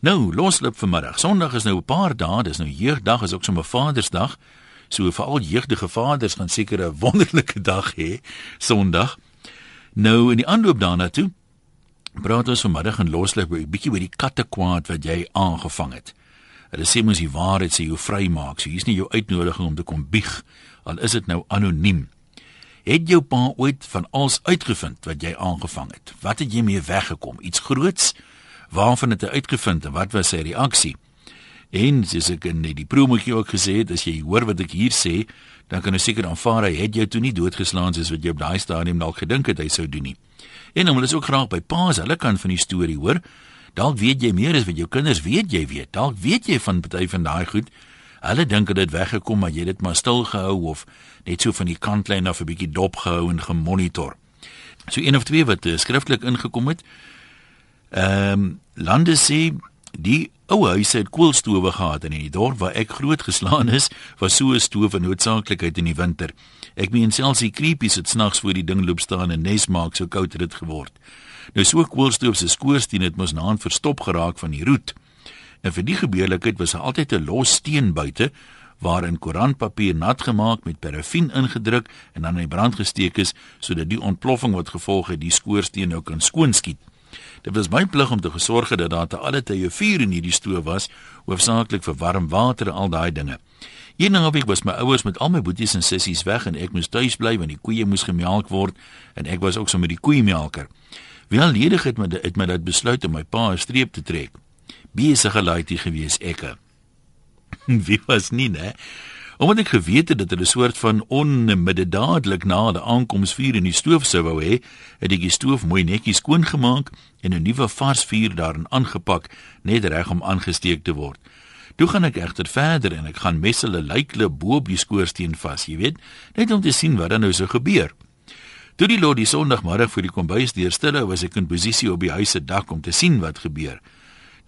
Nou, loslip vanmiddag. Sondag is nou 'n paar dae, dis nou jeugdag, is ook sommer Vadersdag. So vir al jeugdige vaders gaan seker 'n wonderlike dag hê Sondag. Nou in die aanloop daarna toe praat ons vanmiddag in loslip 'n bietjie oor die katte kwaad wat jy aangevang het. Hulle sê mos die waarheid sê jou vrymaak. So hier's nie jou uitnodiging om te kom bieg al is dit nou anoniem. Het jou pa ooit van alles uitgevind wat jy aangevang het? Wat het jy mee weggekom? Iets groots? Waarvan het hy uitgevind en wat was sy reaksie? En soos ek in die promotjie ook gesê het, as jy hoor wat ek hier sê, dan kan jy seker aanvaar hy het jou toe nie doodgeslaan soos wat jy op daai stadium dalk gedink het hy sou doen nie. En wil ek ook graag by paas hulle kan van die storie hoor. Dalk weet jy meer as wat jou kinders weet jy weet. Dalk weet jy van party van daai goed. Hulle dink dit het weggekom maar jy het dit maar stil gehou of net so van die kantlyn af 'n bietjie dop gehou en gemonitor. So een of twee wat uh, skriftelik ingekom het. Ehm um, lande sê die ou huise het koolstowe gehad in die dorp waar ek groot geslaan is, was so 'n stoof 'n noodsaaklikheid in die winter. Ek meen selfs die creepies het snags voor die ding loop staan en nes maak so koud het dit geword. Nou so koolstoof se skoorsteen het mos naand verstop geraak van die roet. En vir die gebeurlikheid was daar altyd 'n los steen buite waarin koerantpapier nat gemaak met parafin ingedruk en dan in brand gesteek is sodat die ontploffing wat gevolg het die skoorsteen nou kan skoonskiet. Dit was my plig om te gesorg dat daar te alle tye vuur in hierdie stoof was, hoofsaaklik vir warm water en al daai dinge. Een naweek was my ouers met al my boeties en sissies weg en ek moes tuis bly want die koeie moes gemelk word en ek was ook so met die koeiemelker. Wel ledig het my het my dat besluit om my pa 'n streep te trek besige laaitjie gewees ekke. Wie was nie, né? Omdat ek geweet het dat hulle 'n soort van onmiddellik na die aankoms vuur in die stoof sou wou hê, het ek die stoof mooi netjies skoon gemaak en 'n nuwe vars vuur daarin aangepak, net reg om aangesteek te word. Toe gaan ek egter verder en ek gaan messele lykle bo op die skoorsteen vas, jy weet, net om te sien wat dan nou sou gebeur. Toe die lot die Sondagmiddag vir die kombuis deurstel, was ek in posisie op die huis se dak om te sien wat gebeur.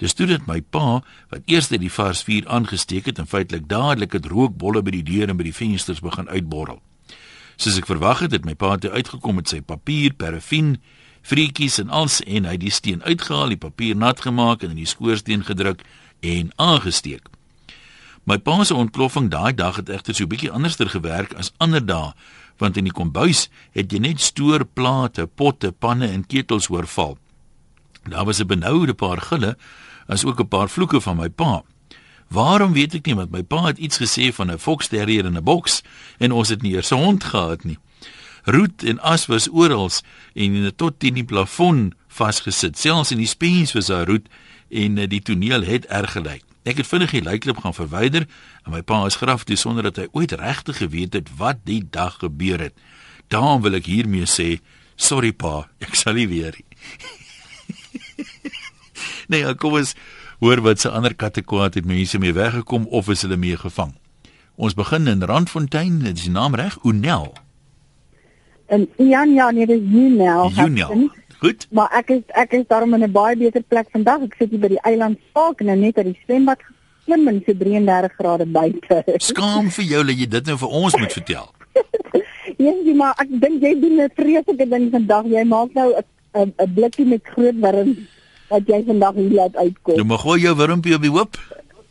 Dis toe dit my pa wat eers die vars vuur aangesteek het en feitelik dadelik het rookbolle by die deur en by die vensters begin uitborrel. Soos ek verwag het, het my pa toe uitgekom met sy papier, parafin, frietjies en als en hy die steen uitgehaal, die papier nat gemaak en in die skoorsteen gedruk en aangesteek. My pa se ontploffing daai dag het egter so 'n bietjie anderster gewerk as ander dae, want in die kombuis het jy net stoorplate, potte, panne en ketels oorval. Daar was 'n benoude paar gille, as ook 'n paar vloeke van my pa. Waarom weet ek nie, want my pa het iets gesê van 'n foksterrier in 'n boks en ons het nie eers 'n hond gehad nie. Roet en as was oral en tot teen die plafon vasgesit. Selfs in die spens was daar roet en eh, die toneel het erg gelyk. Ek het vinnig die lijkklip gaan verwyder en my pa is graf toe sonder dat hy ooit regtig geweet het wat die dag gebeur het. Daarom wil ek hiermee sê, sorry pa, ek sal nie weer nie. Nee, kom ons hoor wat se ander katte kwaad het mense mee weggekom of is hulle mee gevang. Ons begin in Randfontein, dit is die naam reg, Unel. En ja, ja, nee, dit is Unel. Unel. Goed. Maar ek is ek is daarom in 'n baie beter plek vandag. Ek sit hier by die eiland Spark en net uit die swembad klim in so 33 grade buite. Skaam vir jou dat jy dit nou vir ons moet vertel. Yes, maar ek dink jy doen 'n vreeslike ding vandag. Jy maak nou 'n 'n blikkie met groot wurms wat jy vandag hier laat uitkom. Jy mag gooi jou wurmpie op die hoop.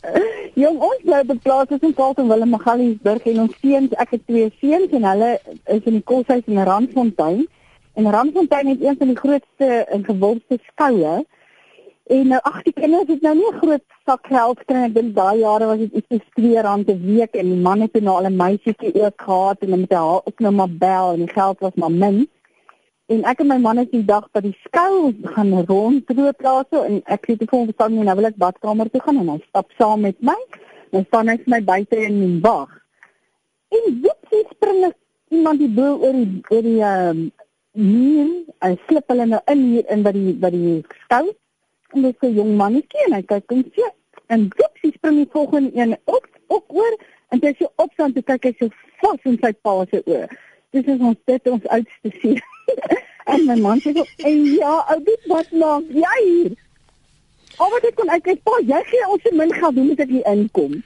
Jong, ons bly op plaas tussen Kaapstad en Willem Magaliesburg en ons seuns, ek het twee seuns en hulle is in die koshuis in Randfontein. En Randfontein het een van die grootste en gewildste skoue. En nou ag die kinders het nou nie 'n groot sak geld gekry ek dink daai jare was dit iets so R2 'n week en die man het nou al 'n meisietjie ook gehad en met haar ook nou maar bel en die geld was maar min. En ek en my man het die dag by die skou gaan rondloop daarso en ek het gevoel ek staan nou wil ek badkamer toe gaan en hy stap saam met my. Dan staan vir my buite in die wag. En dit is spring iemand die bo oor die oor die ehm um, muur. Hy slip hulle nou in hier in by die by die skou. En dit is 'n jong mannetjie en hy kyk en sê en dit is spring die volgende een op op oor en hy sê op staan te kyk hy so vas in sy pa se oë. Dis is ons dit ons oudste seun. en my man sê so, "En ja, ou dit wat maak jy hier?" Al wat ek kon sê, "Pa, jy gee ons se min geld, hoe moet ek hier inkom?"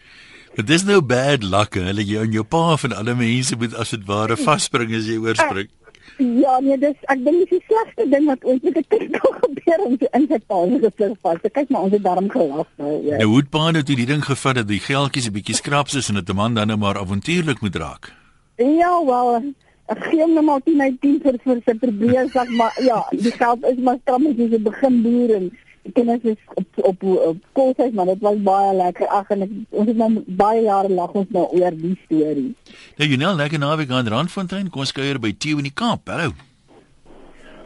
Dit is nou bad luck, hulle jy en jou pa van alle mense moet as dit ware vasspring as jy oorspring. Ja, nee, dis ek dink dis die slegste ding wat ooit met 'n kind kan gebeur om so in sy pa se geslag vas. Kyk maar, ons het daarom gelag nou. Ja. Nou hoe pa nou toe die ding gevat dat die geldjies 'n bietjie skraps is en dit 'n man dan nou maar avontuurlik moet raak? Ja, wel, ek gee hom nou maar 10 uit 10 vir vir sy probeer sê maar ja, die geld is maar strammetjies se begin boer en die kinders is op op, op koolhuis maar dit was baie lekker. Ag en ek, ons het nou baie jare lag ons nou oor die storie. Nou Jonel, lekker naweek aan Randfontein. Kom ons kuier by Theo in die Kaap. Hallo.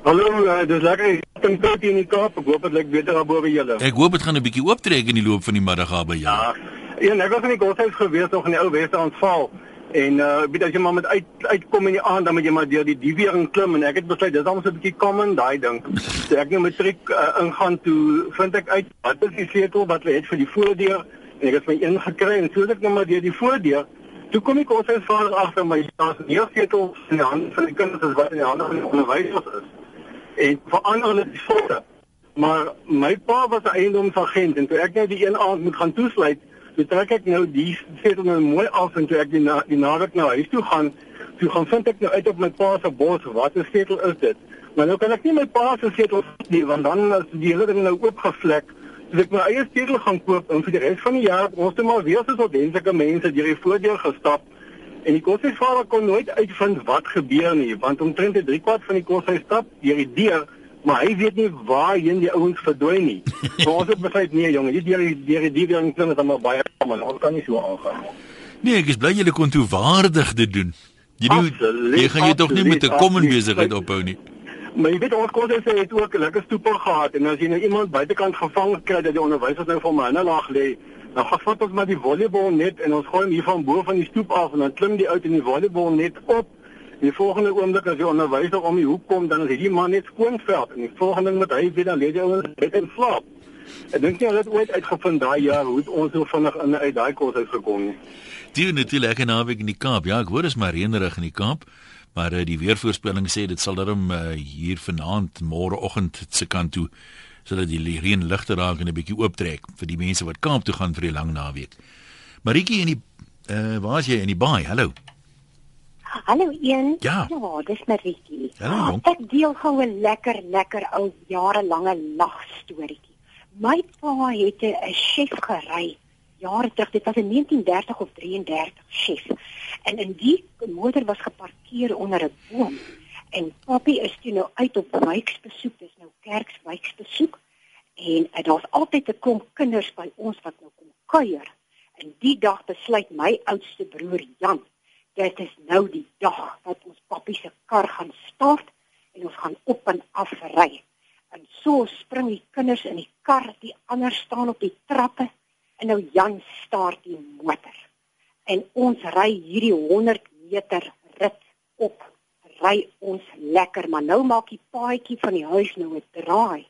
Hallo, uh, dis lekker ek dink tot in die Kaap. Ek hoop dit lyk beter daar bo by julle. Ek hoop dit gaan 'n bietjie ooptrek in die loop van die middag daar by jou. Ja. Ja, ek was in die koshuis gewees nog in die ou Weste aanval. En uh weet as jy maar met uit uitkom in die aand dan moet jy maar deur die diewering klim en ek het besluit dis almoes 'n bietjie common daai ding. So ek nou matriek uh, ingaan toe vind ek uit wat is die sleutel wat hulle het vir die voordeur en ek het my een gekry en so het ek nou maar deur die voordeur Toe kom ek ons vader agter my daar's nie sleutel in die hand van die kinders as wat in die hande van die onderwysers is en verander hulle die foto. Maar my pa was 'n eiendomsagent en toe ek nou die een aand moet gaan toesluit, toe trek ek nou die sleutel nou mooi af en toe ek die na, die naweek nou huis toe gaan, toe gaan vind ek nou uit op my pa se bos wat 'n sleutel is dit. Maar nou kan ek nie my pa se sleutel nie want dan is die hele ding nou oopgevlek. Dus ek my eie sleutel gaan koop en vir die res van die jaar ons moet maar weer soos ordentlike mense deur die voordeur gestap. En die koshuisvader kon nooit uitvind wat gebeur nie, want omtrent 'n 3 kwart van die koshuis stap deur die deur, maar hy weet nie waarheen die ouens verdwyn nie. So ons het besluit nee jongen, die deur die deur die en klim dit maar baie man, ons kan nie so aangaan nie. Nee, ek is bly julle kon toe waardig dit doen. Jy doen jy gaan jy tog nie met 'n common besigheid ophou nie. Maar jy weet ons koshuis het ook lekker stoepel gehad en as jy nou iemand buitekant gevang kry dat die onderwysers nou vir my in 'n laag lê, Dan gaan vat ons maar die volleybal net en ons gooi hom hier van bo van die stoep af en dan klim die ou in die volleybal net op. Die volgende oomblik as die onderwyser om die hoek kom, dan is hierdie man net skoonveld en die volgende ding wat hy weet dan lê hy ouens net in slaap. Ek dink jy het ooit uitgevind daai jaar hoe ons so vinnig in uit daai kos uit gekom het. Die natuurlik en naweek in die Kaap. Ja, ek hoor is maar reënerig in die Kaap. Maar uh, die weervoorspelling sê dit sal daarom uh, hier vanaand môreoggend se kant toe sodat die reën ligter raak en 'n bietjie ooptrek vir die mense wat Kaap toe gaan vir die lang naweek. Maritjie in die uh waar is jy in die baai? Hallo. Hallo een. Ja, ja dis Maritjie. Hallo. Ek deel gou 'n lekker lekker ou jarelange lagstoриetjie. My pa het 'n chef gery jare terug. Dit was in 1930 of 33 chef. En in die motor was geparkeer onder 'n boom. En papie is toe nou uit op wijksbesoek, dis nou kerkswijksbesoek. En uh, daar's altyd 'n klomp kinders by ons wat nou kom kuier. En die dag besluit my oudste broer Jan, dit is nou die dag wat ons papie se kar gaan start en ons gaan op en af ry. En so spring die kinders in die kar, die ander staan op die trappe en nou Jan start die motor. En ons ry hierdie 100 meter rit op ry ons lekker, maar nou maak die paadjie van die huis nou 'n draai.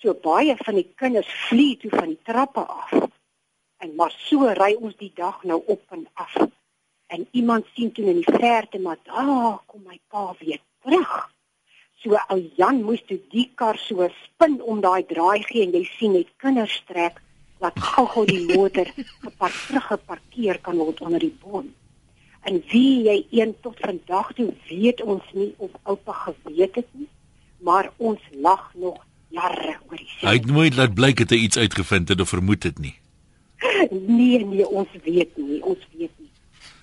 So baie van die kinders vlieg toe van die trappe af. En maar so ry ons die dag nou op en af. En iemand sien toe in die verte maar daar kom my pa weer terug. So ou Jan moes toe die kar so spin om daai draai gee en jy sien net kinders trek wat gou-gou die motor gepark teruggeparkeer kan word onder die boom. En wie jy een tot vandag toe weet ons nie of oupa geweet het nie, maar ons lag nog jare oor die Hy het nooit laat blyk het hy iets uitgevind het of vermoed het nie. Nee nee, ons weet nie, ons weet nie.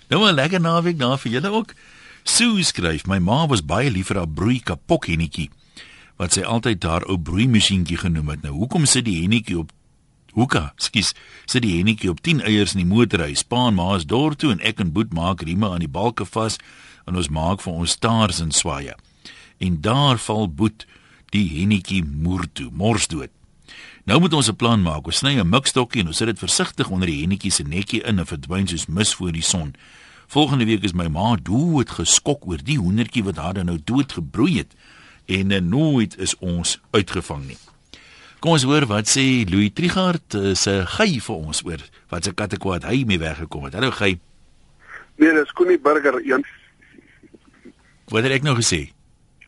Nou 'n lekker naweek daar vir julle ook. Sue skryf: My ma was baie lief vir haar broei kapok hennetjie wat sy altyd haar ou broei masjienkie genoem het. Nou hoekom sit die hennetjie op Hoeka, skus, sit die hennetjie op 10 eiers in die motorhuis. Pa en ma is dor toe en ek en Boet maak rieme aan die balke vas en ons maak vir ons stars en swaaye. En daar val Boet die hennetjie moer toe, mors dood. Nou moet ons 'n plan maak. Ons sny 'n mikstokkie en ons sit dit versigtig onder die hennetjie se nekkie in en verdwyn soos mis voor die son. Volgende week is my ma dood geskok oor die hoendertjie wat haar nou dood gebroei het en nooit is ons uitgevang nie. Kom ons hoor wat sê Louis Trigard uh, se gey vir ons oor wat se katekwaad hy mee weggekom het. Hallo gey. Nee, dis Koenie Burger een. Wat het ek nou gesê?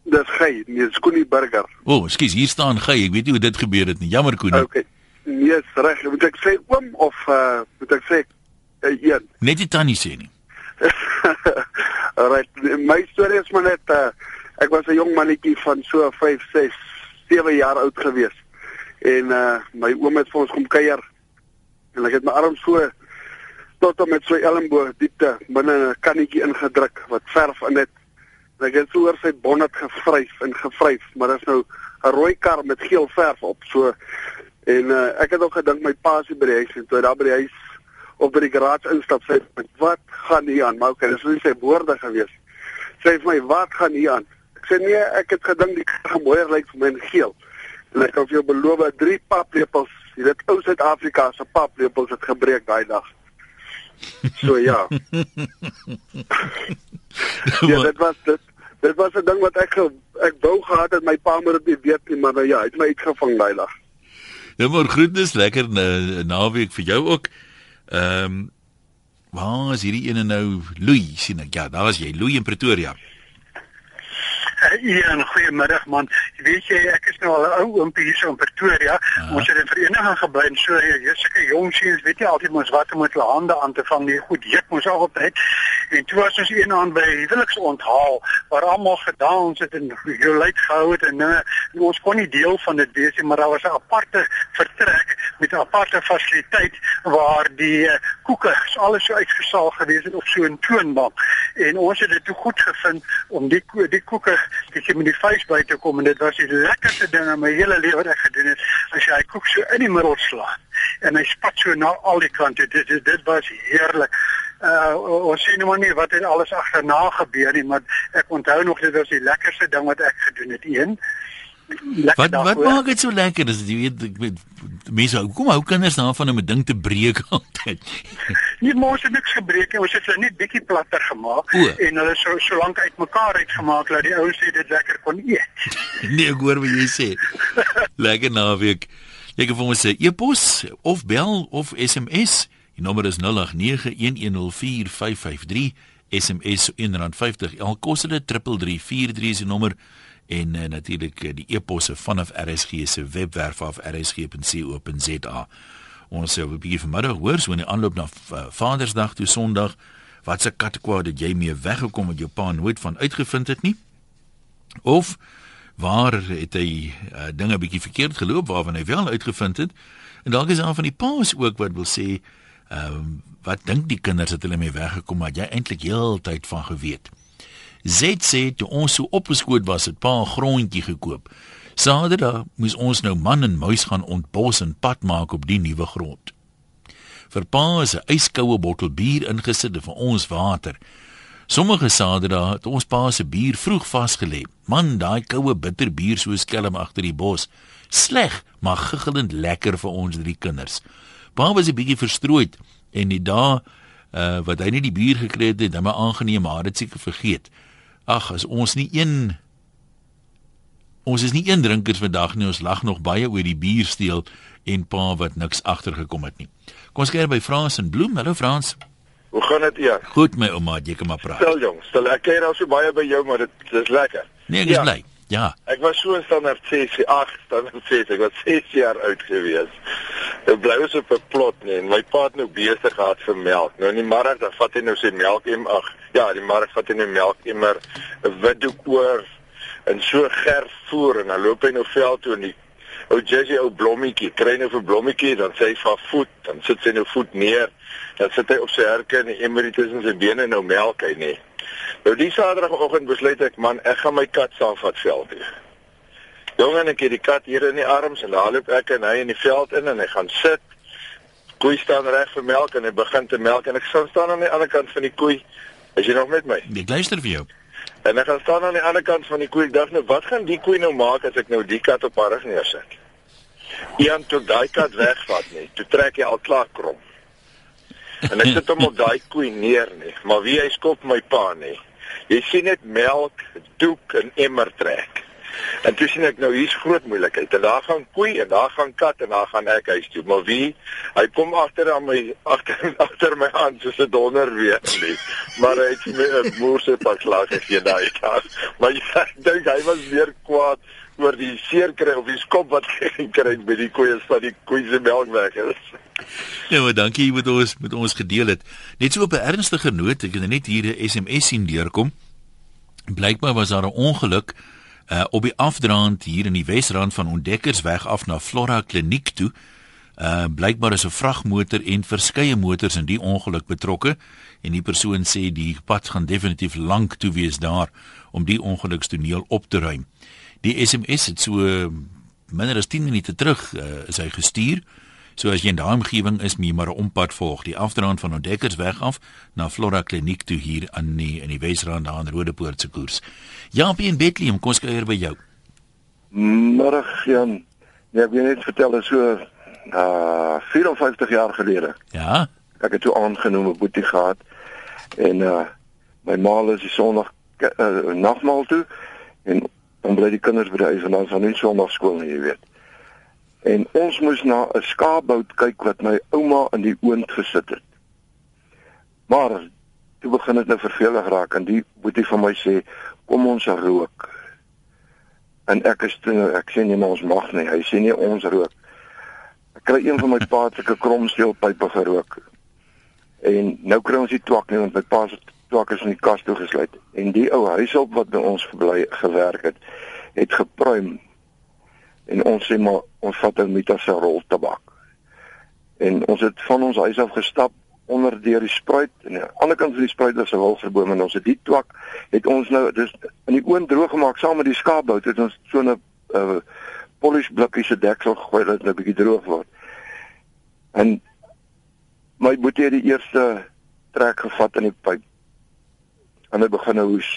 Dis gey, nee, dis Koenie Burger. O, oh, skus, hier staan gey. Ek weet nie hoe dit gebeur het nie. Jammer Koenie. Okay. Nee, is reg. Moet ek sê oom of uh moet ek sê uh, een? Net die tannie sê nie. Alright, my storie is maar net uh Ek was 'n jong mannetjie van so 5, 6, 7 jaar oud gewees. En uh my oom het vir ons kom kuier. En ek het my arm so tot om met so elmboog diepte binne 'n kannetjie ingedruk wat verf in het. En ek het so oor sy bonnet gevryf en gevryf, maar dit is nou 'n rooi kar met geel verf op. So en uh, ek het ook gedink my pa se by die huis en toe daar by die huis op by die garage instap sê wat gaan hier aan? Maar okay, dis nie sy woorde gewees. Sê vir my, wat gaan hier aan? Ek sê nee, ek het gedink die kar mooier lyk vir my in geel. En ek kan vir jou beloof drie paplepels, jy weet ou Suid-Afrika se paplepels het gebreek daai dag. So ja. ja, dit was dit. Dit was 'n ding wat ek ek wou gehad het my pa moet dit nie weet nie, maar nou ja, hy het my uitgevang daai dag. Ja, maar groetnis lekker na naweek vir jou ook. Ehm um, waar is hierdie ene nou? Louis sien ek. Ja, daar is jy, Louis in Pretoria. Ja, 'n goeiemiddag man. Jy weet jy, ek is nou al 'n ou oompie hier so in Pretoria. Aha. Ons het in vereniging gebly en so jy seker jong seuns weet jy altyd mos wat om met hulle hande aan te vang. Nee, goed, jy moet al op tyd. En toe was ons een aan by huweliks onthaal waar almal gedans het en jou lyk gehou het en nou ons kon nie deel van dit wees nie, maar daar was 'n aparte vertrek met 'n aparte fasiliteit waar die uh, koeke alles so uitgesaal gewees het op so 'n toonbank. En ons het dit toe goed gevind om die die koeke ek het met die vuis by te kom en dit was die lekkerste ding in my hele lewe wat ek gedoen het as jy hy koek so in die middel slaan en hy spat so na al die kante dit dit, dit was heerlik uh ons sien nou nie wat het alles agterna gebeur nie maar ek onthou nog dit was die lekkerste ding wat ek gedoen het een Wat wat maak dit so lekker? Dis jy weet ek weet mense kom hou kinders daarvan om 'n ding te breek altyd. Nie mos het niks gebreek nie. Ons het hulle net bietjie platter gemaak o. en hulle so so lank uitmekaar uitgemaak dat die ouens sê dit lekker kon eet. nee, ek hoor wat jy sê. lekker naweek. Jy kan vir ons sê e-pos of bel of SMS. Die nommer is 0891104553. SMS R1.50. Al kos dit 3343 is die nommer en uh, natuurlik uh, die eposse vanaf RSG se webwerf af rsg.co.za. Ons sou 'n bietjie vanmiddag hoor so in die aanloop na uh, Vadersdag toe Sondag wat se katkwaad het jy mee weggekom met jou pa nooit van uitgevind het nie? Of waar het hy uh, dinge bietjie verkeerd geloop waarvan hy wel uitgevind het? En dalk is daar van die paas ook wat wil sê, ehm um, wat dink die kinders het hulle mee weggekom maar jy eintlik heeltyd van geweet? Zet sê toe ons so opgeskoot was, het pa 'n grondjie gekoop. Saterdag moes ons nou man en muis gaan ontbos en pad maak op die nuwe grond. Vir pa is 'n yskoue bottel bier ingesit vir ons water. Sommige Saterdae het ons pa se bier vroeg vasgelê. Man, daai koue bitter bier so skelm agter die bos. Sleg, maar giggelend lekker vir ons drie kinders. Pa was 'n bietjie verstrooid en die dae uh, wat hy nie die bier gekry het, het hom aangeneem, maar dit seker vergeet. Ag, as ons nie een ons is nie een drinkers vandag nie, ons lag nog baie oor die bier steel en pa wat niks agtergekom het nie. Kom ons kyk by Frans en Bloem. Hallo Frans. Hoe gaan dit eers? Goed my ouma, jy kan maar praat. Stel jong, stel ek kyk al so baie by jou, maar dit is lekker. Nee, ek is ja. bly. Ja. Ek was so in standaard 6, 8, standaard 6, ek was 6 jaar oud gewees. Ek bly so op 'n plot nie en my pa het nou besig gehad vir melk. Nou in die middag dan vat hy nou sy melk em ag, ja, die middag vat hy nou melk emmer 'n wit doek oor en so gerf voer en dan loop hy nou veld toe en die ou Jessie ou blommetjie, kry nou vir blommetjie, dan sê hy vir voet, dan sit sy nou voet neer. Dan sit hy op sy herke en die emmer tussen sy bene nou melk hy nie. Nou die Saterdagoggend besluit ek man, ek gaan my kat saamvat veld toe. Jongen, ek het die kat hier in die arms en daar loop ek en hy in die veld in en hy gaan sit. Koei staan reg vir melk en hy begin te melk en ek staan aan die ander kant van die koei. Is jy nog met my? Ek luister vir jou. En ek gaan staan aan die ander kant van die koei. Ek dink nou, wat gaan die koei nou maak as ek nou die kat op haar rug neersit? Ian toe daai kat wegvat nie. Toe trek hy al klaar krom. En ek sit hom op daai koei neer nie, maar wie hy skop my pa nie. Jy sien net melk, doek en emmer trek. En toe sien ek nou hier's groot moeilikheid. En daar gaan koei en daar gaan kat en daar gaan ek huis toe. Maar wie? Hy kom agter aan my agter agter my aan soos 'n donder weer nie. Maar hy het my 'n moerse pak slag gegee daai dag. Maar ek dink hy was weer kwaad oor die seer kry of die skop wat gekry het by die koeie wat die koeie se melk weg is. Ja, maar dankie jy met ons met ons gedeel het. Net so op 'n ernstige noot, ek het net hier 'n SMS sien deurkom. Blykbaar was daar 'n ongeluk uh op die afdraand hier in die Wesrand van Ontdekkersweg af na Flora Kliniek toe. Uh blykbaar is 'n vragmotor en verskeie motors in die ongeluk betrokke en die persoon sê die pad gaan definitief lank toe wees daar om die ongelukstoneel op te ruim. Die SMS het so minder as 10 minute terug uh, is hy gestuur. So as jy in daai omgewing is, moet jy maar 'n ompad volg, die afdraand van Ontdekkersweg af na Flora Kliniek toe hier aan die in die Wesrand aan Rodepoort se koers. Jaapie in Bethlehem, kom skeuier by jou. Middag Jan. Ja, ek wil net vertel is so uh 54 jaar gelede. Ja. Ek het toe aangenoem 'n boetie gehad en uh my ma is die Sondag uh, nagmaal toe en dan bly die kinders by die huis en dan daar nie Sondag skool nie, jy weet. En ons moes na 'n skaapbout kyk wat my ouma in die oond gesit het. Maar toe begin dit nou vervelig raak en die boetie van my sê kom ons rook. En ek is toe ek sê maar ons mag nie. Hy sê nie ons rook. Ek kry een van my pa se kromsteelpype gerook. En nou kry ons die twak nie want my pa se twak is in die kas toe gesluit. En die ou huishulp wat by ons gebly gewerk het, het gepruim. En ons sê maar ons vat 'n meter se rol tabak. En ons het van ons huis af gestap onder deur die spruit en aan die ander kant van die spruit was 'n wilverbome en ons het die twak het ons nou dis in die oond droog gemaak saam met die skaapbout het ons so 'n uh, polish blikkie se deksel gegooi dat dit 'n bietjie droog word. En my boetie het die eerste trek gevat in die pyp. En hy begin nou hoes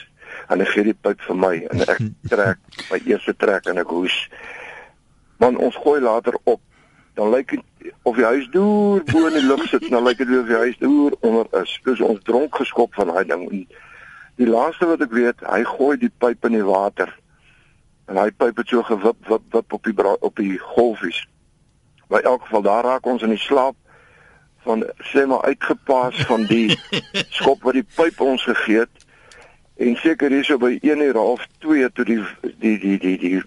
en hy gee die pyp vir my en ek trek my eerste trek en ek hoes. Man ons gooi later op dan lyk dit of die huis deur bo in die lug sit, dan lyk dit of die huis deur onder is. Dis ons dronk geskop van daai ding. En die laaste wat ek weet, hy gooi die pyp in die water. En hy pyp het so gewip wip wip op die op die golfies. Maar in elk geval daar raak ons in die slaap van sê maar uitgepaas van die skop wat die pyp ons gegee het. En seker hierso by 1 uur half 2 toe die die die die die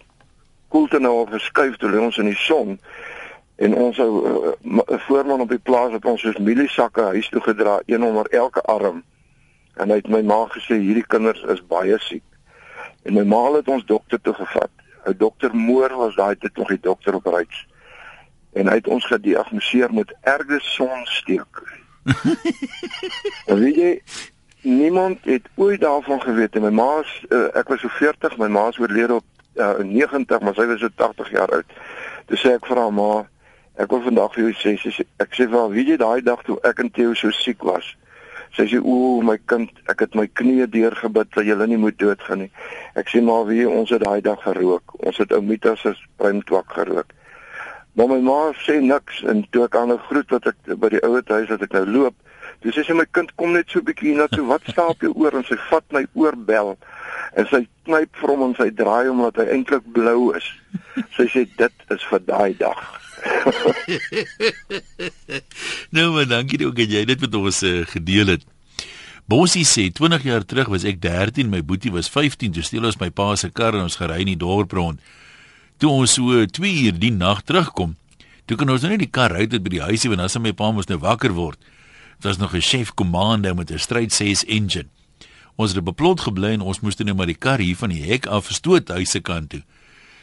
koelte nou al verskuif toe ons in die son. En ons ou uh, voorman op die plaas het ons soos mieliesakke huis toe gedra een onder elke arm. En hy het my ma gesê hierdie kinders is baie siek. En my ma het ons dokter toe gevat. 'n dokter Moor was daai tyd nog die dokter op reis. En hy het ons gediagnoseer met erge sonsteek. Weet jy niemand het ooit daarvan geweet en my ma uh, ek was so 40 my ma is oorlede op uh, 90 maar sy was so 80 jaar oud Toe sê ek vir haar ma, Ek wil vandag vir jou sê, sê ek sê wel, weet jy daai dag toe ek en Theo so siek was. Sy sê o, my kind, ek het my knieë deurgebid dat jy nie moet doodgaan nie. Ek sê maar wie ons het daai dag gerook. Ons het ou Mitas se primtwak gerook. Maar my ma sê niks en toe ek aan 'n groet wat ek by die ouer huis wat ek nou loop, toe sê sy my kind kom net so bietjie hiernatoe. Wat staan op jou oor? En sy vat my oorbel en sy knyp vir hom en sy draai hom dat hy eintlik blou is. Sy sê dit is vir daai dag. nou maar dankie ook dat jy dit met ons uh, gedeel het. Bosie sê 20 jaar terug was ek 13, my boetie was 15, toe steel ons my pa se kar en ons gery in die dorp rond. Toe ons so 2 uur die nag terugkom, toe kan ons nou net die kar uit by die huisie want dan sal my pa mos nou wakker word. Was nog 'n chef commando met 'n stryd 6 engine. Ons het beplot gebly en ons moes net maar die kar hier van die hek af verstoot huise kant toe.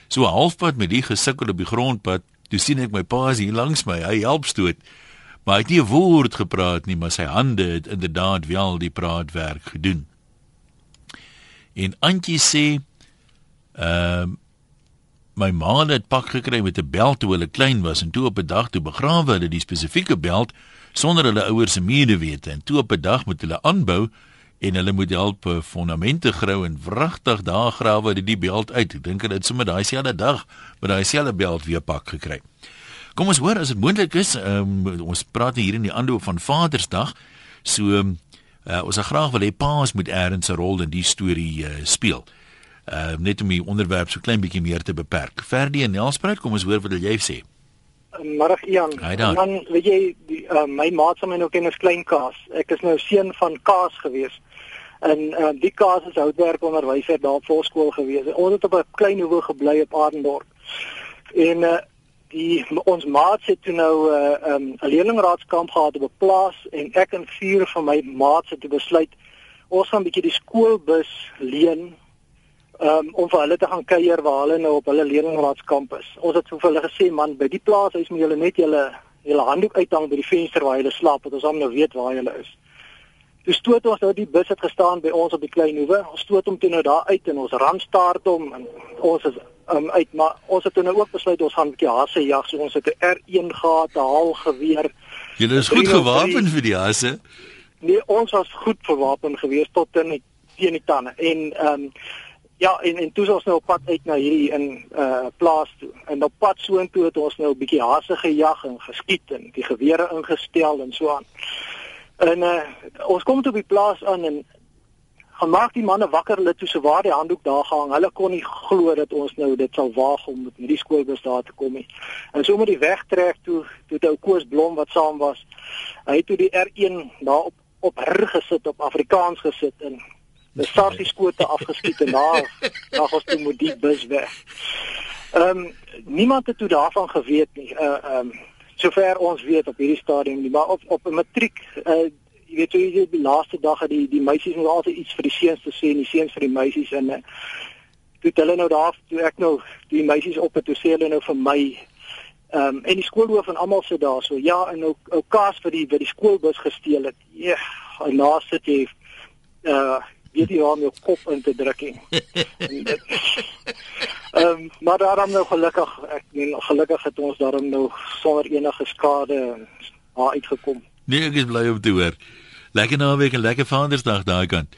So halfpad met die gesukkel op die grondpad, Toe sien ek my pa is hier langs my. Hy help stoot. Maar hy het nie 'n woord gepraat nie, maar sy hande het inderdaad wel die praatwerk gedoen. En Antjie sê ehm uh, my ma het pak gekry met 'n beld toe hulle klein was en toe op 'n dag toe begrawe hulle die spesifieke beld sonder hulle ouers se medewete en toe op 'n dag moet hulle aanbou en hulle moet help eh, fondamente grou en wragtig daar grawe dit die beeld uit. Ek dink dit sommer daai selfde dag met daai selfde beeld weer pak gekry. Kom ons hoor as dit moontlik is, um, ons praat hier in die aanloop van Vadersdag. So um, uh, ons sal graag wil hê paas moet eers 'n rol in die storie uh, speel. Uh, net om die onderwerp so klein bietjie meer te beperk. Verdie en Nelspruit, kom ons hoor wat jy sê. Middag Ian. Dan weet jy die, uh, my maat se my nou ken as klein kaas. Ek is nou seun van kaas gewees en uh, die kaas is houtwerk onderwyser daar op volskool gewees. Ons het op 'n klein hoewe gebly op Adendorp. En uh, die ons maats het toe nou 'n uh, um, 'n leerlingraadkamp gehad op 'n plaas en ek en vier van my maats het besluit ons gaan 'n bietjie die skoolbus leen um, om vir hulle te gaan kuier waar hulle nou op hulle leerlingraadkamp is. Ons het vir hulle gesê man, by die plaas is moet julle net julle julle handdoek uithang by die venster waar julle slaap, want ons hom nou weet waar julle is. Toe stoot ons nou die bus het gestaan by ons op die klein hoewe. Ons stoot hom toe nou daar uit en ons randstaart hom en ons is um, uit maar ons het nou ook besluit ons gaan 'n bietjie hasse jag, so ons het 'n R1 gehad, 'n haal geweer. Julle is goed gewapen vir die hasse. Nee, ons was goed verwapen gewees tot in die teen die tande. En ehm um, Ja, en en toe ons nou op pad uit na hierdie in uh plaas toe. En op pad soontoe het ons nou 'n bietjie hasse gejag en geskiet en die gewere ingestel en so aan. En uh ons kom toe op die plaas aan en gemaak die manne wakker hulle toe se waar die handdoek daar gehang. Hulle kon nie glo dat ons nou dit sal waag om met hierdie skoolbus daar te kom nie. En so met die wegtrek toe toe ou Koos Blom wat saam was. Hy het toe die R1 daar op op her gesit op Afrikaans gesit en 'n sarsie skote afgeskiet en daar daar was toe moet die bus weg. Ehm um, niemand het toe daarvan geweet nie. Uh ehm um, sover ons weet op hierdie stadium nie, maar op op 'n matriek uh jy weet hoe jy die laaste dag het die die meisies moet altyd iets vir die seuns te sê en die seuns vir die meisies en uh, toe hulle nou daar toe ek nou die meisies op het toe sê hulle nou vir my ehm um, en die skoolhoof en almal sit daar so ja en nou ou kaas vir die vir die skoolbus gesteel het. Ja, en nou sit jy uh weet jy waar om jou kop in te druk nie. Ehm um, maar daarom nou gelukkig ek meen gelukkig het ons daarom nou sonder enige skade daar uitgekom. Nee, ek is bly om te hoor. Lekker naweek en lekker Vadersdag daai kant.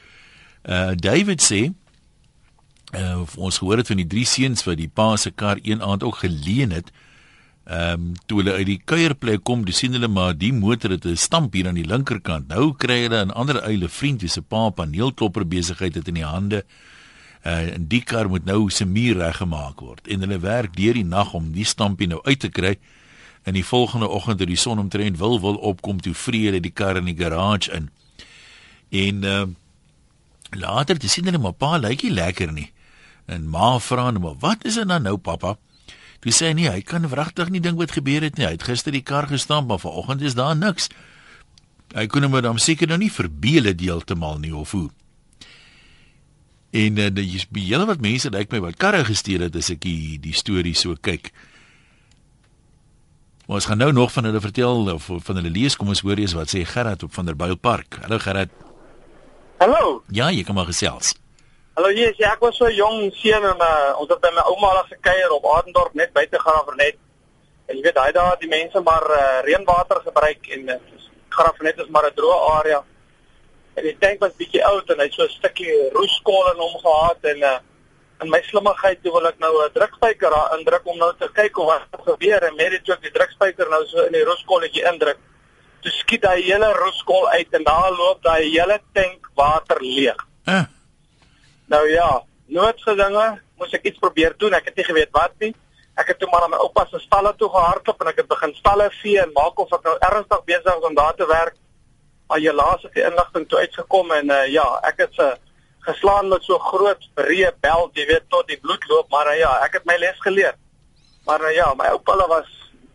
Uh David sê uh ons gehoor het van die drie seuns wat die pa se kar een aand ook geleen het. Ehm um, toe hulle uit die kuierplek kom, dis sien hulle maar die motor het 'n stamp hier aan die linkerkant. Nou kry hulle 'n ander eile vriend wie se pa paneelklopper besigheid het in die hande. Uh, en die kar moet nou se muur reggemaak word. En hulle werk deur die nag om die stampie nou uit te kry. En die volgende oggend toe die son omtrent wil wil opkom, toe vree hulle die kar in die garage in. En uh later dis sien hulle maar pa lyk nie lekker nie. En ma vra hom, "Wat is dit nou nou, pappa?" Toe sê hy nee, hy kan wragtig nie dink wat gebeur het nie. Hy het gister die kar gestamp, maar vanoggend is daar niks. Hy kon hom dan seker nou nie verbeel het deeltemal nie of hoe. En uh, die is baie wat mense lyk my wat karre gesteel het as ek die, die storie so kyk. Maar ons gaan nou nog van hulle vertel of van hulle lees, kom ons hoor eers wat sê Gerard op van der Builpark. Hallo Gerard. Hallo. Ja, jy kan maar gesels. Hallo Jesus, ek was so jong seun en uh, ons het by my ouma al gekuier op Adendorp net buite Graafrenet. En jy weet daai dae die mense maar uh, reënwater gebruik en uh, Graafrenet is maar 'n droë area. En die tank was bietjie oud en hy het so 'n stukkie roeskool in hom gehad en uh, in my slimmigheid toe wil ek nou 'n drukspyker daar indruk om nou te kyk of wat gebeur en met dit ook die drukspyker nou so in die roeskolletjie indruk. Toe skiet hy hele roeskool uit en daar loop daai hele tank water leeg. Uh. Nou ja, noodgedinge, moes ek iets probeer doen. Ek het nie geweet wat nie. Ek het toe maar na my oupa se stalle toe gehardloop en ek het begin stalle vee en maak of ek nou ernstig besig is om daar te werk. Maar jy laas het die inligting toe uitgekom en uh, ja, ek het se geslaan met so groot breë bel, jy weet tot die bloed loop, maar uh, ja, ek het my les geleer. Maar uh, ja, my oupa was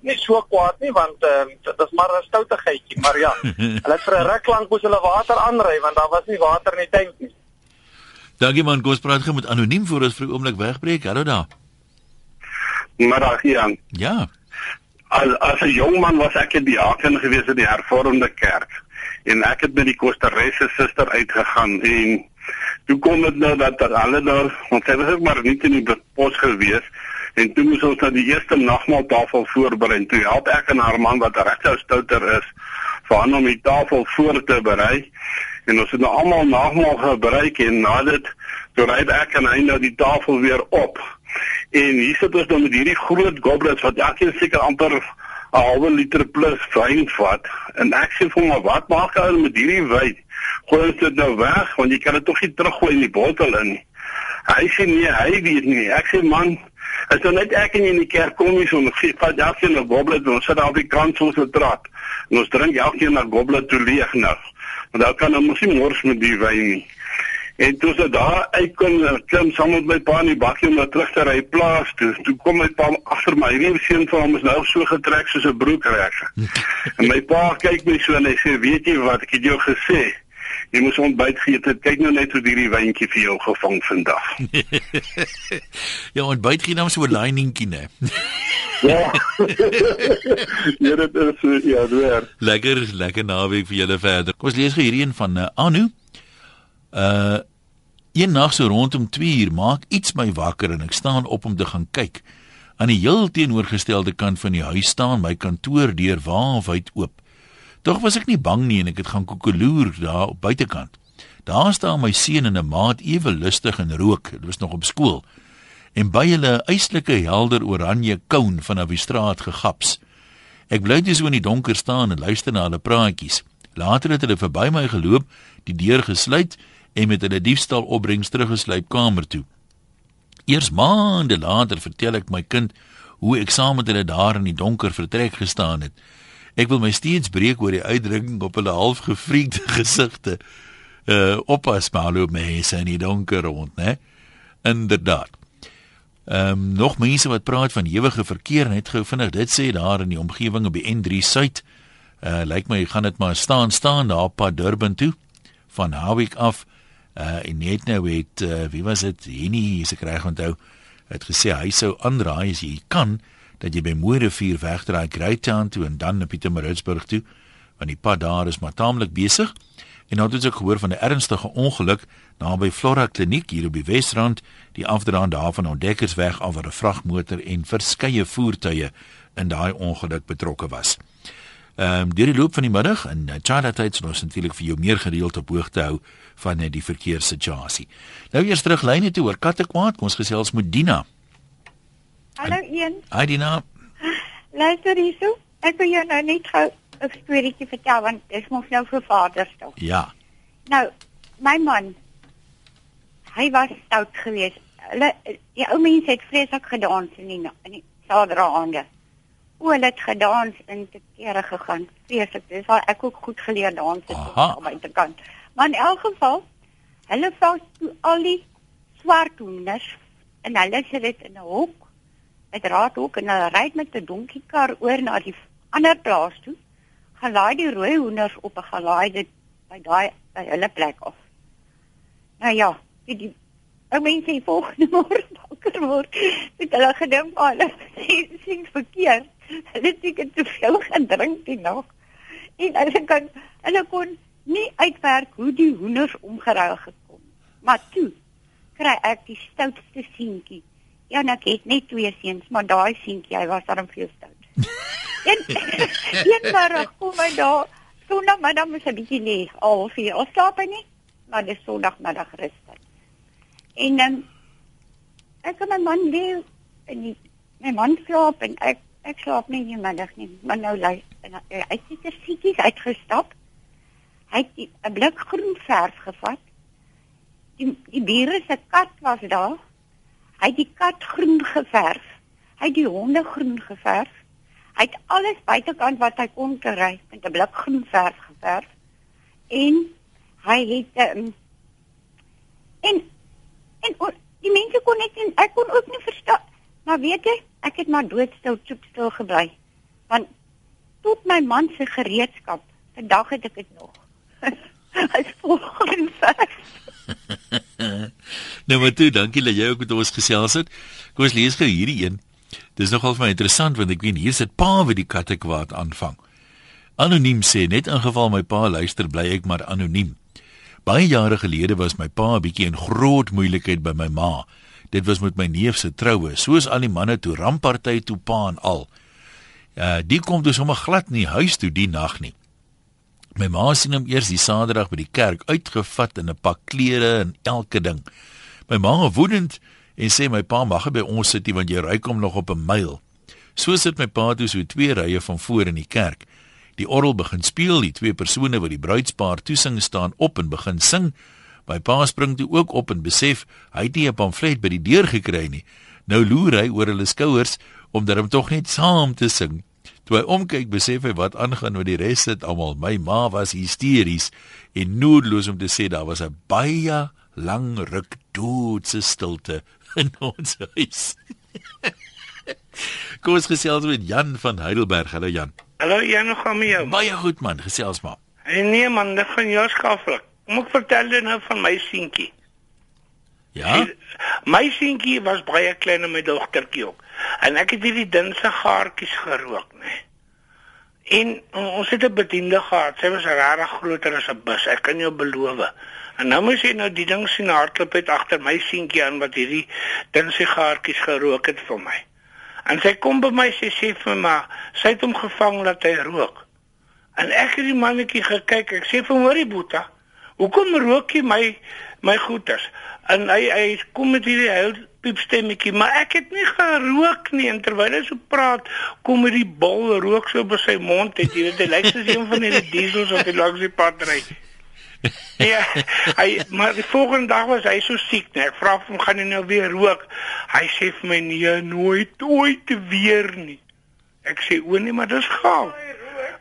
nie so kwaad nie want uh, dit is maar 'n stoutigheidjie, maar ja. Hulle het vir 'n ruk lank moes hulle water aanry want daar was nie water in die tank nie. Dankie man, kom ons praat gou met anoniem voor ons vir 'n oomblik wegbreek. Hallo daar. Middag Jan. Ja. As as 'n jong man was ek in die Haken gewees in die Hervormde Kerk en ek het met die Kosteresse suster uitgegaan en toe kom dit nou dat hulle daar want sy was ook maar nie in die pos gewees en toe moes ons dan die eerste nagmaaltafel voorberei. Toe help ek en haar man wat regtig stouter is vir hom om die tafel voor te berei en ons het nou almal nagmaal gebruik en na dit toe ry ek en hy nou die tafel weer op. En hier sit ons nou met hierdie groot goblets wat elkeen seker amper 'n halwe liter plus wyn vat en ek sê vir hom wat maak jy met hierdie wyn? Gooi ons dit nou weg want jy kan dit tog nie teruggooi in die bottel in nie. Hy sê nee, hy weet nie. Ek sê man, as jy net ek en jy in die kerk kom hier so, gee vat elkeen 'n goblet en ons sit daar op die kant soos 'n trap. En ons drink elkeen 'n goblet toe leeg nou want daar kan ons nie mors met die wyn nie. En toe sy daar uitkom, klim saam met my pa in die bakkie om na terug te ry plaas toe. Toe kom my pa agter my. Hierdie seun van hom is nou so getrek soos 'n broekrek. en my pa kyk my so en hy sê, "Weet jy wat ek het jou gesê? Jy moes ontbyt geëet het. Kyk nou net hoe hierdie wyntjie vir jou gevang vandag. ja, ontbyt gee nou so 'n liningkie, né? ja. ja, dit is ja, weer. Lekker, lekker naweek vir julle verder. Kom ons lees gou hierdie een van uh, Anu. Uh een nag so rondom 2 uur maak iets my wakker en ek staan op om te gaan kyk. Aan die heel teenoorgestelde kant van die huis staan my kantoor deur waawyd oop. Tog was ek nie bang nie en ek het gaan koekeloer daar op buitekant. Daar staan my seun en 'n maat ewe lustig en rook. Dit was nog op skool. En by hulle 'n eislike helder oranje koun van 'n straat gegaps. Ek bly net so in die donker staan en luister na hulle praatjies. Later het hulle verby my geloop, die deur gesluit en met hulle diefstal opbrengs teruggesluip kamer toe. Eers maande later vertel ek my kind hoe ek saam met hulle daar in die donker vertrek gestaan het. Ek wil my steeds breek oor die uitdrukking op hulle half gefriekte gesigte. Uh oppas maar loop mense in die donker rond, né? Inderdaad. Ehm um, nog mense wat praat van ewige verkeer net gou vinnig dit sê daar in die omgewing op die N3 Suid. Uh lyk my gaan dit maar staan staan daar op pad Durban toe van Howick af. Uh en net nou het uh, wie was dit? Henny, se kry onthou het gesê hy sou aanraai as jy kan dat jy by Moerivier wegdraai Greytown toe en dan na Pietermaritzburg toe want die pad daar is maar taamlik besig. En nou het ons gehoor van 'n ernstige ongeluk naby Flora Kliniek hier op die Wesrand, die afdraand daarvan Ontdekkersweg af waar 'n vragmotor en verskeie voertuie in daai ongeluk betrokke was. Ehm um, deur die loop van die middag en uh, China tyd sal ons natuurlik vir jou meer gereeld op hoogte hou van uh, die verkeerssituasie. Nou eers terug lyne toe oor Kattekwaad, ons gesels met Dina. Hallo Ian. Hi Dina. Luister hierso. Ek wil jou nou net gou 'n storieetjie vertel want dit mos nou vir Vadersdag. Ja. Nou, my man hy was stout geweest. Hulle die ou mense het vreeslik gedans in die in die Saterdaande. O, hulle het gedans in te kere gegaan. Vreeslik. Dis al ek ook goed geleer dans het op my kant. Maar in elk geval, hulle toe al die swart hoenders en hulle sit dit in 'n hok met raadhoek en hulle ry met 'n donkiekar oor na die ander plaas toe. Gaan laai die rooi hoenders op 'n gelaai dit by daai by hulle plek af. Nou ja, die, die ou mense hier volgende môre wakker word, het hulle gedink maar hulle sien verkeerd. Hulle het seker te veel gedrink die nag. En hulle kan hulle kon nie uitwerk hoe die hoenders omgeruil gekom. Maar toe kry ek die stoutste seentjie Ja, nou ek het net twee seuns, maar daai seentjie, hy was daarom veel stout. en een middag kom hy daar, sondagmiddag moet hy bietjie lê, al vier, al slaap hy nie, maar dis sondagmiddag rustig. En dan um, ek en my man lê en die, my man slaap en ek ek slaap nie die middag nie, maar nou lê en hy het sit er siekies uitgestap. Hy het 'n blik groen verf gevat. Die die bure se kat was daar Hy het die kat groen geverf. Hy het die honde groen geverf. Hy het alles buitekant wat hy kon kry met 'n blik groen verf geverf. En hy het um, en en o, die mense kon net en ek kon ook nie verstaan. Maar weet jy, ek het maar doodstil stil gebly. Want tot my man se gereedskap, vandag het ek dit nog. Hy's vol groen verf. nou maar toe, dankie dat jy ook met ons gesels het. Kom ons lees gou hierdie een. Dis nogal vir my interessant want ek weet hier sit pa wat die katte kwaad aanvang. Anoniem sê net in geval my pa luister bly ek maar anoniem. Baie jare gelede was my pa 'n bietjie in groot moeilikheid by my ma. Dit was met my neef se troue, soos al die manne toe rampparty toe pa en al. Uh die kom dus sommer glad nie huis toe die nag nie. My ma sien hom eers die Saterdag by die kerk uitgevat in 'n pak klere en elke ding. My ma woedend en sê my pa mag by ons sit want jy ry kom nog op 'n myl. So sit my pa toe so twee rye van voor in die kerk. Die orgel begin speel, die twee persone wat die bruidspaar toesing staan op en begin sing. My pa spring toe ook op en besef hy het nie 'n pamflet by die deur gekry nie. Nou loer hy oor hulle skouers om dan tog net saam te sing. Toe hy omkyk, besef hy wat aangaan met die res sit almal. My ma was hysteries en noodloos om te sê daar was 'n baie lang ruk doodse stilte in ons huis. Kom ons gesels met Jan van Heidelberg. Hallo Jan. Hallo Jan, hoe gaan met jou? Baie goed man, gesels maar. En nee man, dit gaan jou skaaflik. moet vertel nou van my seentjie. Ja. My seentjie was baie klein en my dogtertjie ook. En ek het hierdie dinse gaartjies gerook? Nee. En ons het 'n bediende gehad. Sy was regtig groter as 'n bus. Ek kan jou beloof. En nou moet jy nou die ding sien hardloop uit agter my seentjie aan wat hierdie dinse gaartjies gerook het vir my. En sy kom by my sy sê vir my, sy het hom gevang dat hy rook. En ek het die mannetjie gekyk. Ek sê vir hom, "Hoorie Boeta, hoekom rook jy my my goeters?" En hy hy kom met hierdie heel piepstemmetjie, maar ek het nie gerook nie. En terwyl hy so praat, kom hierdie bol rook so by sy mond het. Jy weet, hy lyk soos een van die diesels wat hy langs die pad ry. ja, hy maar die volgende dag was hy so siek, nee. Ek vra hom, "Gaan jy nou weer rook?" Hy sê vir my, "Nee, nooit, ooit weer nie." Ek sê, "O nee, maar dis gaaf."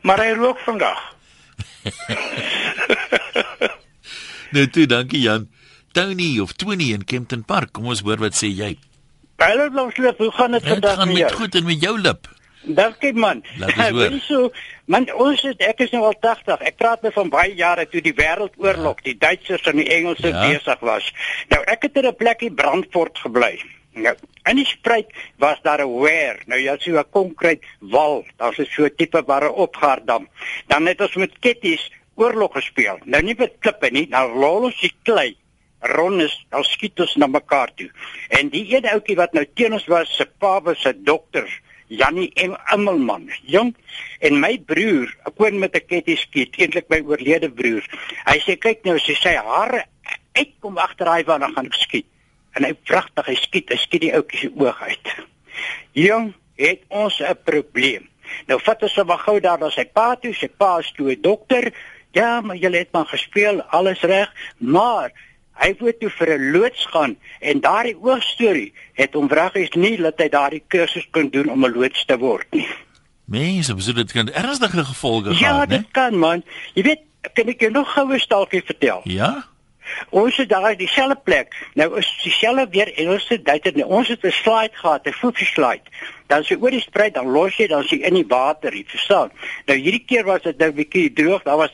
maar hy rook vandag. nou toe, dankie Jan. Tony of Tony in Kempton Park. Kom ons hoor wat sê jy. Hallo Lonsloop, hoe gaan dit vandag met jou? Dit gaan met goed en met jou lip. Dankie man. Ek weet so, man ons is ek is nou al 80. Ek praat met van baie jare toe die wêreldoorlog, ja. die Duitsers en die Engelse ja. besig was. Nou ek het in 'n plekkie Brandfort gebly. Nou, in die spruit was daar 'n weer. Nou jy sien 'n konkreet wal. Daar's 'n so tipe ware opgaardam. Dan het ons met ketties oorlog gespeel. Nou nie met klippe nie, nou lol ons die klei. Ronnes, dan skiet ons na mekaar toe. En die een ouetjie wat nou teen ons was, se pa was 'n dokter, Jannie Emmelman, jong. En my broer, ek kon met 'n kettie skiet, eintlik my oorlede broer. Hy sê kyk nou, sy sê haar uitkom agter daai van dan gaan ek skiet en hy pragtig hy skiet hy skiet die ouetjie se oog uit. Jong, het ons 'n probleem. Nou vat ons hom gou daar na sy pa toe, sy pa is toe 'n dokter. Ja, maar jy het maar gespeel, alles reg, maar hy wou toe vir 'n loods gaan en daardie oogstorie het hom vragies nie dat hy daardie kursus kon doen om 'n loods te word nie. Mense, besoek dit kan ernstige gevolge ja, gehad, né? Ja, dit kan man. Jy weet, kan ek jou nog goue staaltjie vertel? Ja. Ons het daar dieselfde plek. Nou is dieselfde weer Engelse date. Nou, ons het 'n slide gehad, 'n voetjie slide. Dan sy oor die spruit, dan los jy dan sy in die water, jy verstaan. Nou hierdie keer was dit nou bietjie droog. Daar was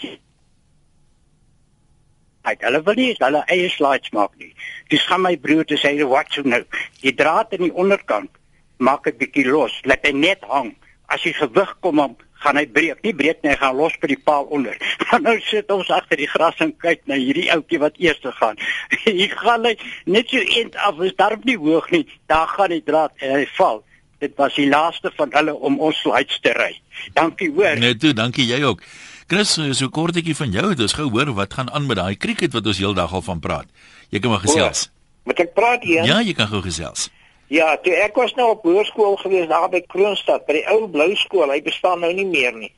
Hy hulle wil nie hulle eie slides maak nie. Dis gaan my broer te sê, "Wat so nou? Die draad aan die onderkant maak dit bietjie los. Laat hy net hang. As jy gewig kom op gaan hy breek. Nie breek nie, hy gaan los by die paal onder. Dan nou sit ons agter die gras en kyk na hierdie ouetjie wat eers gaan. Hy gaan hy net so eend af, is daar nie hoog nie. Daar gaan die draad en hy val. Dit was die laaste van hulle om ons slides te ry. Dankie hoor. Net toe, dankie jy ook. Chris, so kortetjie van jou, dis gou hoor wat gaan aan met daai cricket wat ons heeldag al van praat. Jy kan maar gesels. Moet ek praat hier? Ja, jy kan gou gesels. Ja, toe ek was nou op hoërskool gewees daar by Kroonstad by die ou blou skool. Hy bestaan nou nie meer nie.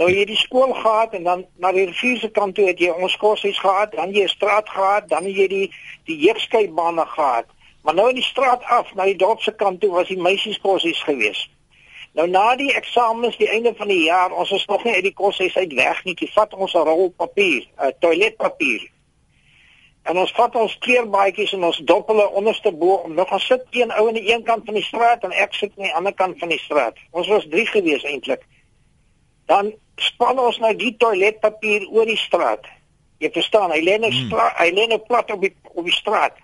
Nou jy die skool gehad en dan na die rivier se kant toe het jy ons koshuis gehad, dan jy straat gehad, dan jy die die jeugskybane gehad. Maar nou in die straat af na die dorp se kant toe was die meisies koshuis gewees. Nou na die eksamens die einde van die jaar, ons is nog nie uit die koshuis uit weg nie. Jy vat ons 'n rol papier, 'n toiletpapier En ons vat ons kleerbaadjies en ons dop hulle onderste bo om nog gaan sit een ou aan die een kant van die straat en ek sit aan die ander kant van die straat. Ons was 3 gewees eintlik. Dan span ons nou die toiletpapier oor die straat. Jy verstaan, hy lê net nou hmm. hy lê net nou plat op die op die straat.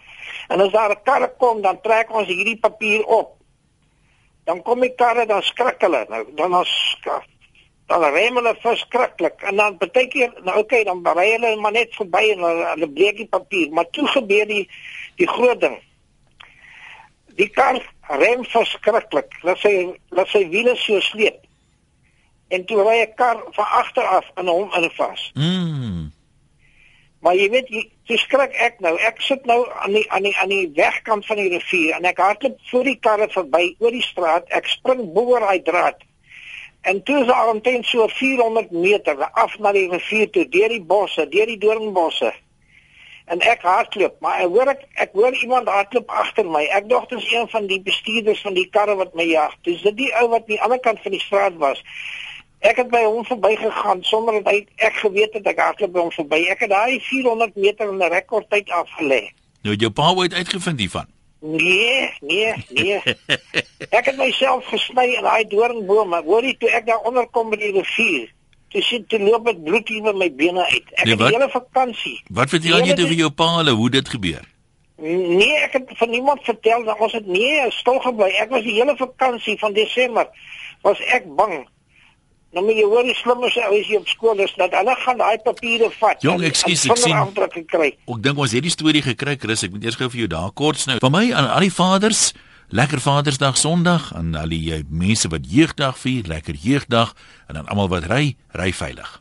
En as daar 'n kar kom, dan trek ons hierdie papier op. Dan kom die karre dan skrik hulle. Nou dan ons dan rem hulle verskriklik en dan baie keer nou okay dan ry hulle maar net verby en hulle breek die papier. Maar toe gebeur die die groot ding. Die kar rem verskriklik laat sy laat sy wiele so sleep en toe ry 'n kar van agter af in hom in vas mm. maar jy weet jy, jy skrik ek nou ek sit nou aan die aan die aan die wegkant van die rivier en ek hardloop voor die karre verby oor die straat ek spring bo oor hy draad En toe is daar omtrent so 400 meter af na die rivier toe, deur die bosse, deur die doringbosse. En ek hardloop, maar ek hoor ek, ek hoor iemand hardloop agter my. Ek dink dit is een van die bestuurders van die karre wat my jag. Dis dit ou wat aan die ander kant van die straat was. Ek het by hom verbygegaan sonder dat hy ek geweet het ek hardloop by hom verby. Ek het daai 400 meter in 'n rekordtyd afgelê. Nou jou pa het uitgevind hiervan. Nee, nee, nee. ek het myself gesny in daai doringboom, hoor jy toe ek daar onder kom by die rivier, Toe sien toe loop dit bloed hier by my bene uit. Ek nee, het die hele vakansie. Wat vertel jy vir jou pa hulle hoe dit gebeur? Nee, ek het van niemand vertel dat ons dit nee, stil gebly. Ek was die hele vakansie van Desember was ek bang Nou moet jy hoor die slimmeste ou is hier op skool is dat hulle gaan daai papiere vat. Jong, ekskuus, ek sien. Ek dink ons het die storie gekry, Chris. Ek moet eers gou vir jou daar kort snou. Vir my aan al die vaders, lekker Vadersdag Sondag en al die mense wat jeugdag vier, lekker jeugdag en dan almal wat ry, ry veilig.